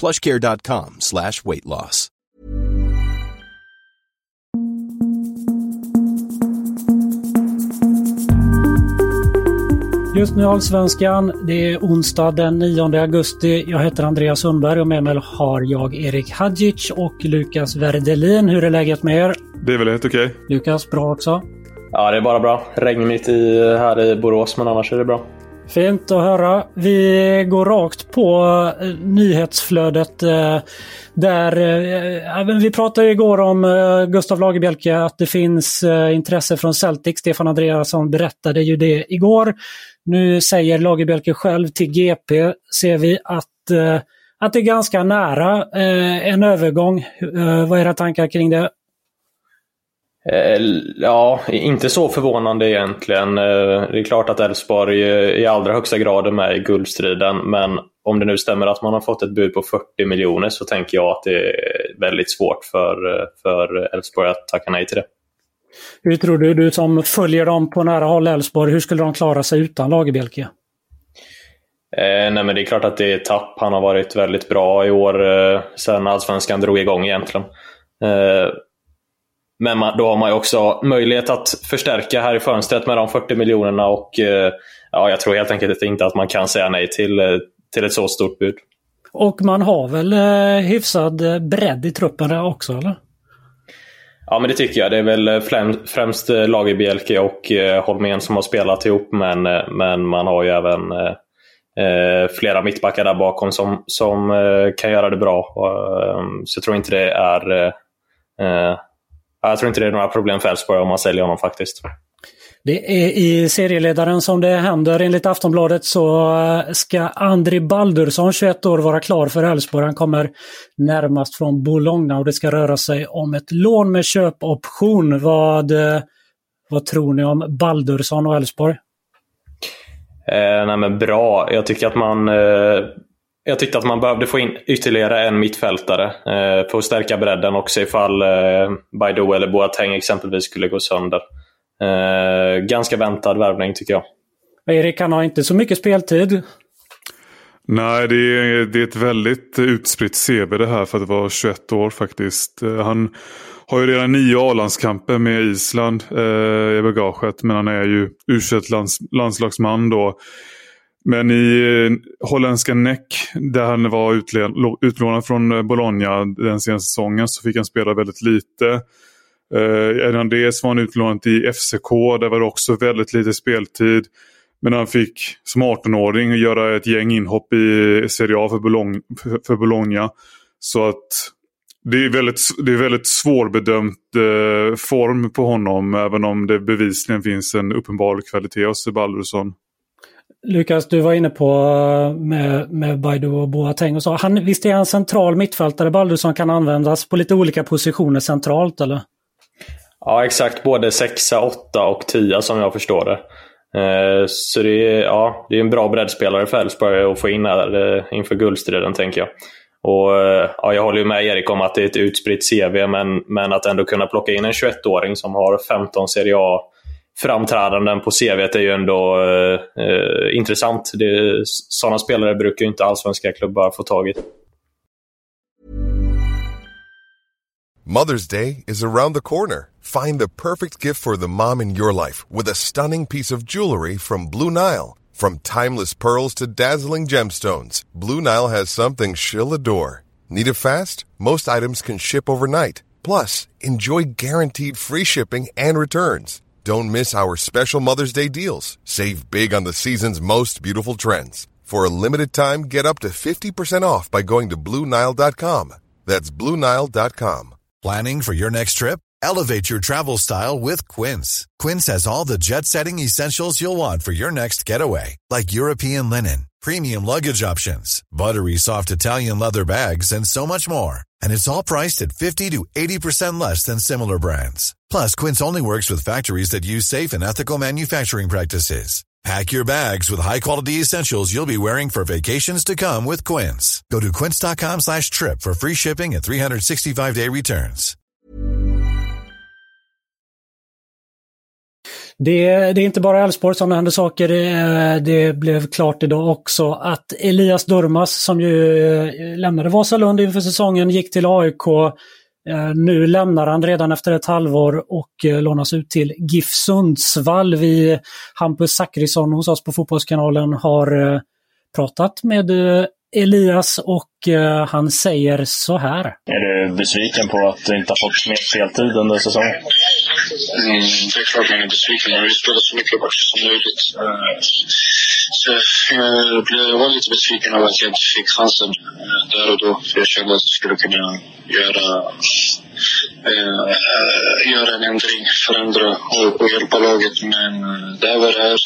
plushcare.com slash weight loss. Just nu Allsvenskan. Det är onsdag den 9 augusti. Jag heter Andreas Sundberg och med mig har jag Erik Hadjic och Lukas Werdelin. Hur är läget med er? Det är väl helt okej. Lukas, bra också? Ja, det är bara bra. Regnigt i, här i Borås, men annars är det bra. Fint att höra. Vi går rakt på eh, nyhetsflödet. Eh, där, eh, vi pratade igår om Gustav Lagerbielke, att det finns intresse från Celtic. Stefan Andreasson berättade ju det igår. Nu säger Lagerbielke själv till GP, ser vi att, att det är ganska nära en övergång. Vad är era tankar kring det? Eh, Ja, inte så förvånande egentligen. Eh, Det är klart att Elfsborg eh, i allra högsta grad är med i guldstriden, men om det nu stämmer att man har fått ett bud på 40 miljoner så tänker jag att det är väldigt svårt för för Elfsborg att tacka nej till det. Hur tror du, du som följer dem på nära håll, Elfsborg, hur skulle de klara sig utan Lagerbielke? Eh, nej, men det är klart att det är tapp. Han har varit väldigt bra i år eh, sen allsvenskan drog igång egentligen. Eh, men man, då har man ju också möjlighet att förstärka här i fönstret med de 40 miljonerna och eh, ja, jag tror helt enkelt inte att man kan säga nej till, eh, till ett så stort bud. Och man har väl eh, hyfsad bredd i truppen där också, eller? Ja, men det tycker jag. Det är väl främ, främst Lagerbielke och eh, Holmén som har spelat ihop, men, men man har ju även eh, flera mittbackar där bakom som, som kan göra det bra. Så jag tror inte det är jag tror inte det är några problem för Elfsborg om man säljer honom faktiskt. Det är i serieledaren som det händer. Enligt Aftonbladet så eh, ska Andri Baldursson, 21 år, vara klar för Elfsborg. Han kommer närmast från Bologna och det ska röra sig om ett lån med köpoption. Vad, eh, vad tror ni om Baldursson och Elfsborg? Eh, nej men bra. Jag tycker att man eh, jag tyckte att man behövde få in ytterligare en mittfältare eh, för att stärka bredden också ifall eh, Baidoo eller Boateng exempelvis skulle gå sönder. Eh, ganska väntad värvning tycker jag. Erik han har inte så mycket speltid. Nej, det är, det är ett väldigt utspritt CV det här för att vara 21 år faktiskt. Eh, Han har ju redan nio A-landskamper med Island eh, i bagaget. Men han är ju u lands, landslagsman då. Men i eh, holländska Neck, där han var utlånad från eh, Bologna den senaste säsongen, så fick han spela väldigt lite. Eh, det var han utlånad i FCK, där var det också väldigt lite speltid. Men han fick som 18-åring göra ett gäng inhopp i Serie A för Bologna. För Bologna. Så att det är väldigt, det är väldigt svårbedömt eh, form på honom. Även om det bevisligen finns en uppenbar kvalitet hos Baldursson. Lukas, du var inne på eh, med, med Baidu och Boateng och så. Han, visst är han central mittfältare, Baldursson kan användas på lite olika positioner centralt eller? Ja, exakt. Både sexa, åtta och tia som jag förstår det. Eh, Så det är, ja, det är en bra breddspelare för Elfsborg att få in här eh, inför guldstriden, tänker jag. Och, eh, ja, jag håller ju med Erik om att det är ett utspritt CV, men, men att ändå kunna plocka in en 21-åring som har 15 Serie A framträdanden på CV är ju ändå eh, eh, intressant. Det, sådana spelare brukar ju inte allsvenska klubbar få tag i. Mother's Day is around the corner. Find the perfect gift for the mom in your life with a stunning piece of jewelry from Blue Nile. From timeless pearls to dazzling gemstones, Blue Nile has something she'll adore. Need it fast? Most items can ship overnight. Plus, enjoy guaranteed free shipping and returns. Don't miss our special Mother's Day deals. Save big on the season's most beautiful trends. For a limited time, get up to 50% off by going to Bluenile.com. That's Bluenile.com. Planning for your next trip? Elevate your travel style with Quince. Quince has all the jet setting essentials you'll want for your next getaway, like European linen, premium luggage options, buttery soft Italian leather bags, and so much more. And it's all priced at 50 to 80% less than similar brands. Plus, Quince only works with factories that use safe and ethical manufacturing practices. Pack your bags with high-quality essentials you'll be wearing for vacations to come with Quince. Go to quince.com slash trip for free shipping and 365-day returns. Det, det, är inte bara Elfsborg som det händer saker. Eh, det blev klart idag också att Elias Durmas som ju eh, lämnade Vasalund inför säsongen gick till AIK. Eh, nu lämnar han redan efter ett halvår och eh, lånas ut till GIF Sundsvall. Vi, Hampus Zackrisson hos oss på Fotbollskanalen har pratat med Elias och han säger så här. Är du besviken på att du inte har fått mer speltid under säsongen? Mm, det är klart man är besviken. Man vill spela så mycket matcher som möjligt. Så jag, var lite besviken över att jag inte fick chansen där och då. För jag kände att jag skulle kunna göra, eh, göra en ändring, förändra och, och hjälpa laget. Men eh, det här var det här.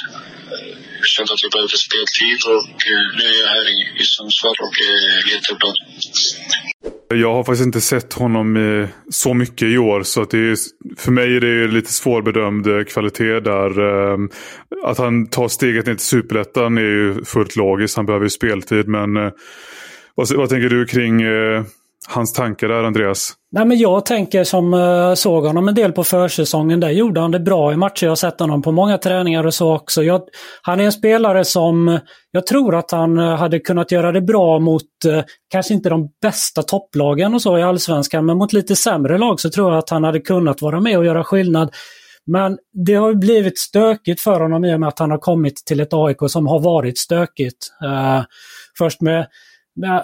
Jag kände att jag behövde speltid och eh, nu är jag här i, i Sundsvall och eh, är jätteglad. Jag har faktiskt inte sett honom så mycket i år. Så att det är, för mig är det lite svårbedömd kvalitet där. Ehm, att han tar steget ner till superettan är ju fullt logiskt. Han behöver ju speltid. Men vad, vad tänker du kring eh, hans tankar där, Andreas? Nej, men jag tänker som eh, såg honom en del på försäsongen. Där gjorde han det bra i matcher. Jag har sett honom på många träningar och så också. Jag, han är en spelare som eh, jag tror att han eh, hade kunnat göra det bra mot, eh, kanske inte de bästa topplagen och så i Allsvenskan, men mot lite sämre lag så tror jag att han hade kunnat vara med och göra skillnad. Men det har blivit stökigt för honom i och med att han har kommit till ett AIK som har varit stökigt. Eh, först med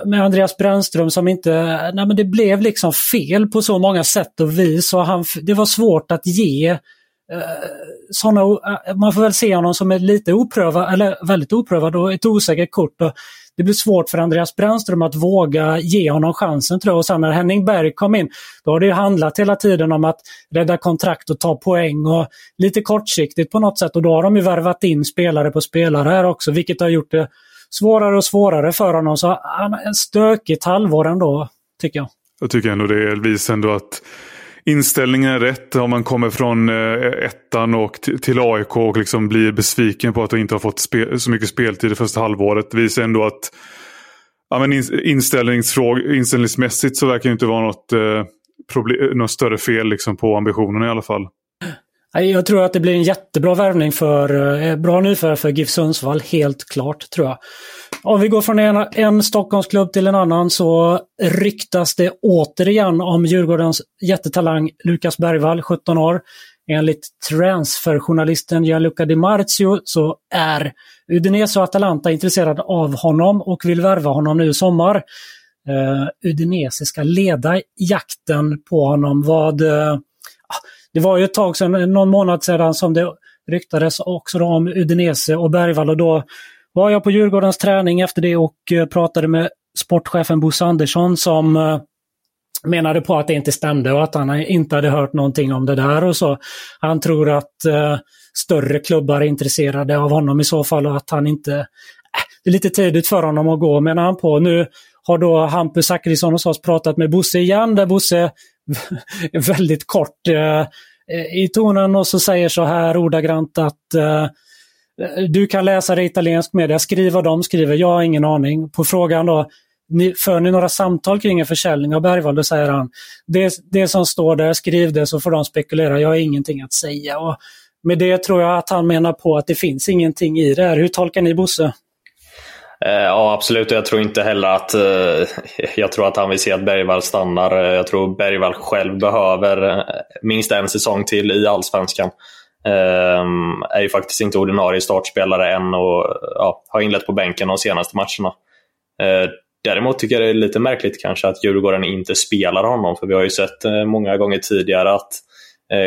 med, Andreas Brännström som inte, nej men det blev liksom fel på så många sätt och vis och han, det var svårt att ge eh, såna, eh, man får väl se honom som är lite oprövad, eller väldigt oprövad och ett osäkert kort. Och det blir svårt för Andreas Brännström att våga ge honom chansen tror jag. Och sen när Henning Berg kom in, då har det ju handlat hela tiden om att rädda kontrakt och ta poäng och lite kortsiktigt på något sätt. Och då har de ju värvat in spelare på spelare här också, vilket har gjort det svårare och svårare för honom. Så han är en stökigt halvår ändå, tycker jag. Jag tycker ändå det visar ändå att inställningen är rätt. Om man kommer från eh, ettan och till AIK och liksom blir besviken på att han inte har fått så mycket speltid det första halvåret. Det visar ändå att ja, men inställningsmässigt så verkar det inte vara något, eh, problem, något större fel liksom på ambitionen i alla fall. Jag tror att det blir en jättebra värvning för, eh, eh, bra nyförvärv för GIF Sundsvall, helt klart tror jag. Om vi går från en, en Stockholmsklubb till en annan så ryktas det återigen om Djurgårdens jättetalang Lukas Bergvall, 17 år. Enligt transferjournalisten Gianluca Di Marzio så är Udinese och Atalanta intresserade av honom och vill värva honom nu i sommar. Uh, Udinese ska leda jakten på honom. Vad, uh, det var ju ett tag sedan, någon månad sedan, som det ryktades också om Udinese och Bergvall och då var jag på Djurgårdens träning efter det och eh, pratade med sportchefen Bosse Andersson som eh, menade på att det inte stämde och att han inte hade hört någonting om det där och så. Han tror att eh, större klubbar är intresserade av honom i så fall och att han inte... Äh, det är lite tidigt för honom att gå menar han på. Nu har då Hampus Zachrisson hos oss pratat med Bosse igen där Bosse väldigt kort eh, eh, i tonen och så säger så här ordagrant att eh, du kan läsa det i italiensk media, skriv vad de skriver, jag har ingen aning. På frågan då, ni, för ni några samtal kring en försäljning av Bergvall? Då säger han, det, det som står där, skriv det så får de spekulera, jag har ingenting att säga. Och med det tror jag att han menar på att det finns ingenting i det här. Hur tolkar ni Bosse? Eh, ja, absolut. Jag tror inte heller att... Eh, jag tror att han vill se att Bergvall stannar. Eh, jag tror Bergvall själv behöver minst en säsong till i Allsvenskan. Um, är ju faktiskt inte ordinarie startspelare än och ja, har inlett på bänken de senaste matcherna. Uh, Däremot tycker jag det är lite märkligt kanske att Djurgården inte spelar honom, för vi har ju sett många gånger tidigare att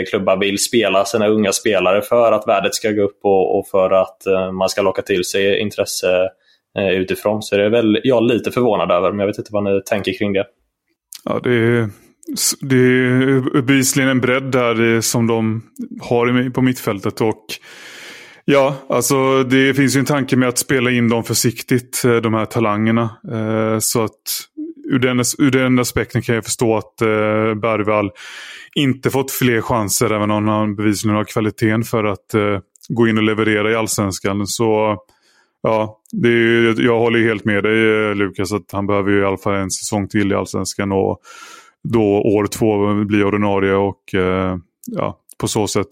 klubbar vill spela sina unga spelare för att värdet ska gå upp och, och för att man ska locka till sig intresse Eh, utifrån. Så det är väl jag lite förvånad över, men jag vet inte vad ni tänker kring det. Ja, det är, det är bevisligen en bredd där som de har på mittfältet. och Ja, alltså det finns ju en tanke med att spela in dem försiktigt, eh, de här talangerna. Eh, så att ur den, ur den aspekten kan jag förstå att eh, Bergvall inte fått fler chanser, även om han bevisligen har kvaliteten för att eh, gå in och leverera i allsvenskan. Så ja, det är, jag håller helt med dig eh, Lukas, att han behöver ju i alla fall en säsong till i allsvenskan. Och då år två blir ordinarie och eh, ja, på så sätt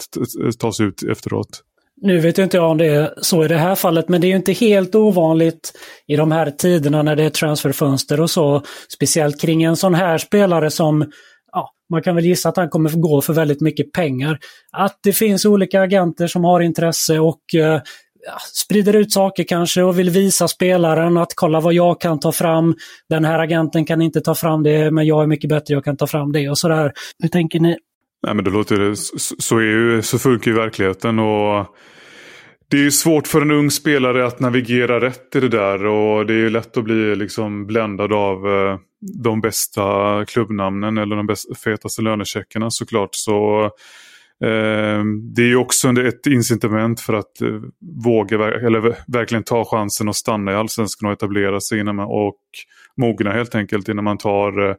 tas ut efteråt. Nu vet inte jag om det är så i det här fallet, men det är ju inte helt ovanligt i de här tiderna när det är transferfönster och så. Speciellt kring en sån här spelare som, ja, man kan väl gissa att han kommer gå för väldigt mycket pengar. Att det finns olika agenter som har intresse och eh, sprider ut saker kanske och vill visa spelaren att kolla vad jag kan ta fram. Den här agenten kan inte ta fram det, men jag är mycket bättre, jag kan ta fram det och sådär. Hur tänker ni? Nej, men det låter det. Så, är ju, så funkar ju verkligheten. och det är ju svårt för en ung spelare att navigera rätt i det där. Och det är ju lätt att bli liksom bländad av eh, de bästa klubbnamnen eller de bästa, fetaste lönecheckarna såklart. Så Eh, det är ju också ett incitament för att eh, våga eller verkligen ta chansen att stanna i allsvenskan och etablera sig innan man, och mogna helt enkelt innan man tar eh,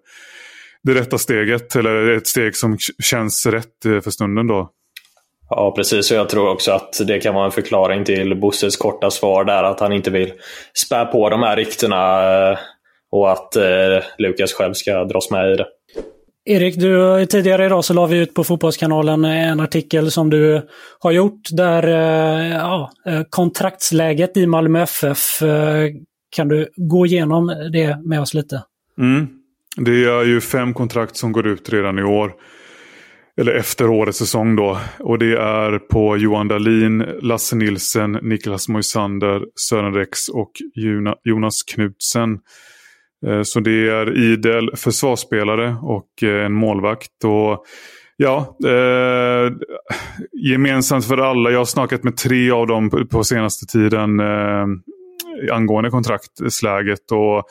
det rätta steget. Eller ett steg som känns rätt för stunden då. Ja, precis. Och jag tror också att det kan vara en förklaring till Bosses korta svar där. Att han inte vill spä på de här ryktena och att eh, Lukas själv ska dras med i det. Erik, du, tidigare idag så la vi ut på Fotbollskanalen en artikel som du har gjort där eh, ja, eh, kontraktsläget i Malmö FF, eh, kan du gå igenom det med oss lite? Mm. Det är ju fem kontrakt som går ut redan i år. Eller efter årets säsong då. Och det är på Johan Dahlin, Lasse Nilsen, Niklas Moisander, Sören Rex och Jonas Knutsen. Eh, så det är idel försvarsspelare och eh, en målvakt. Och ja, eh, gemensamt för alla. Jag har snackat med tre av dem på senaste tiden eh, angående kontraktsläget. Och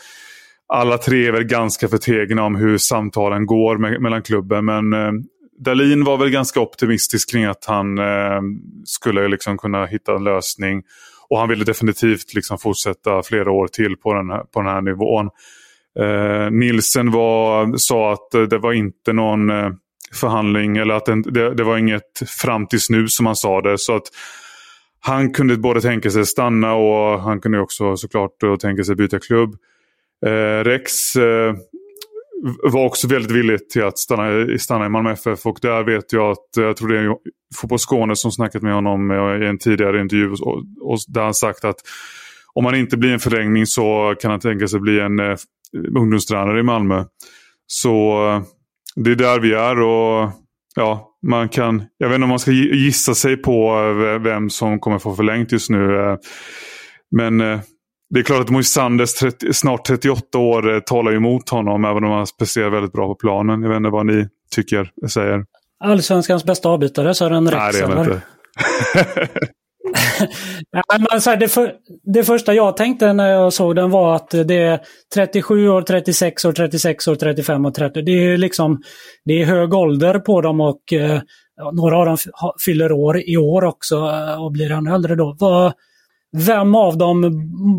alla tre är väl ganska förtegna om hur samtalen går med, mellan klubben. Men eh, Dalin var väl ganska optimistisk kring att han eh, skulle liksom kunna hitta en lösning. Och han ville definitivt liksom fortsätta flera år till på den här, på den här nivån. Eh, Nilsen var, sa att det var inte någon eh, förhandling eller att det, det, var inget fram tills nu som han sa det. Så att han kunde både tänka sig stanna och han kunde också såklart tänka sig byta klubb. Eh, Rex eh, var också väldigt villig till att stanna, stanna i Malmö FF och där vet jag att, eh, jag tror det är Fotboll Skåne som snackat med honom eh, i en tidigare intervju och, och där han sagt att om han inte blir en förlängning så kan han tänka sig bli en eh, ungdomstränare i Malmö. Så eh, det är där vi är och ja, man kan, jag vet inte om man ska gissa sig på vem som kommer få förlängt just nu. Eh, men eh, det är klart att Moisanders snart 38 år eh, talar emot honom, även om han presterar väldigt bra på planen. Jag vet inte vad ni tycker, säger. Allsvenskans bästa avbytare, Sören Rex? Nej, det är inte. men så här, det, för, det första jag tänkte när jag såg den var att det är 37 år, 36 år, 36 år, 35 och 30. Det är liksom det är hög ålder på dem och eh, några av dem fyller år i år också eh, och blir ännu äldre då. Vad, vem av dem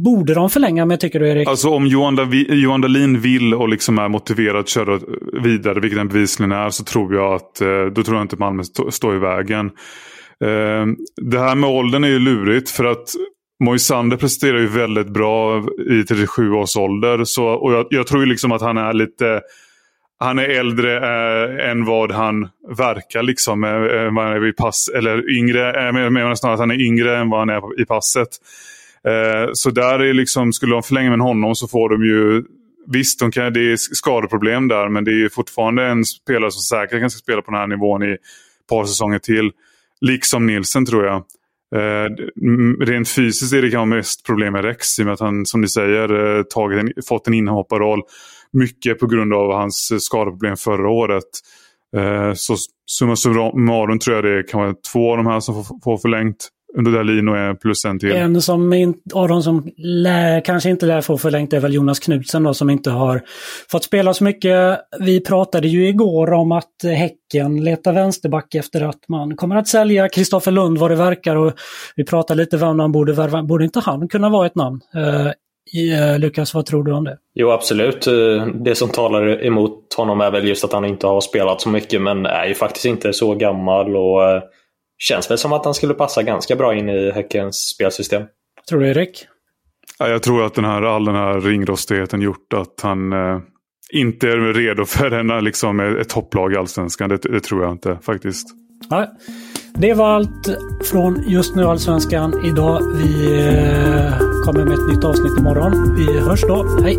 borde de förlänga med tycker du Erik? Alltså om Johan, Davi, Johan Dahlin vill och liksom är motiverad att köra vidare, vilket den bevisligen är, så tror jag att eh, då tror jag inte Malmö står i vägen. Eh, det här med åldern är ju lurigt för att Moisander presterar ju väldigt bra i 37 års ålder. Så, och jag, jag tror ju liksom att han är lite han är äldre eh, än vad han verkar liksom. eh, eh man han är vid pass, eller yngre, eh, menar snarare att han är yngre än vad han är i passet. Eh, så där är liksom, skulle de förlänga med honom så får de ju Visst, de kan, det är skadeproblem där men det är fortfarande en spelare som säkert kan spela på den här nivån i ett par säsonger till. Liksom Nilsen tror jag. Eh, rent fysiskt är det kanske mest problem med Rex i och med att han som ni säger eh, tagit en, fått en inhopparroll. Mycket på grund av hans eh, skadeproblem förra året. Eh, så summa summarum tror jag det kan vara två av de här som får, förlängt under Dahlin och en plus en till. En som in, av de som lär, kanske inte lär få förlängt är väl Jonas Knutsen då som inte har fått spela så mycket. Vi pratade ju igår om att Häcken letar vänsterback efter att man kommer att sälja Kristoffer Lund vad det verkar och vi pratade lite om han borde värva. Borde inte han kunna vara ett namn? Eh, Uh, Lukas, vad tror du om det? Jo, absolut. Eh, det som talar emot honom är väl just att han inte har spelat så mycket men är ju faktiskt inte så gammal och eh, Känns väl som att han skulle passa ganska bra in i Häckens spelsystem. Tror du Erik? Ja, jag tror att den här, all den här ringrostigheten gjort att han eh, inte är redo för en, liksom, ett topplag i Allsvenskan. Det, det, tror jag inte faktiskt. Ja, det var allt från Just nu Allsvenskan idag. Vi eh, kommer med ett nytt avsnitt imorgon. Vi hörs då. Hej!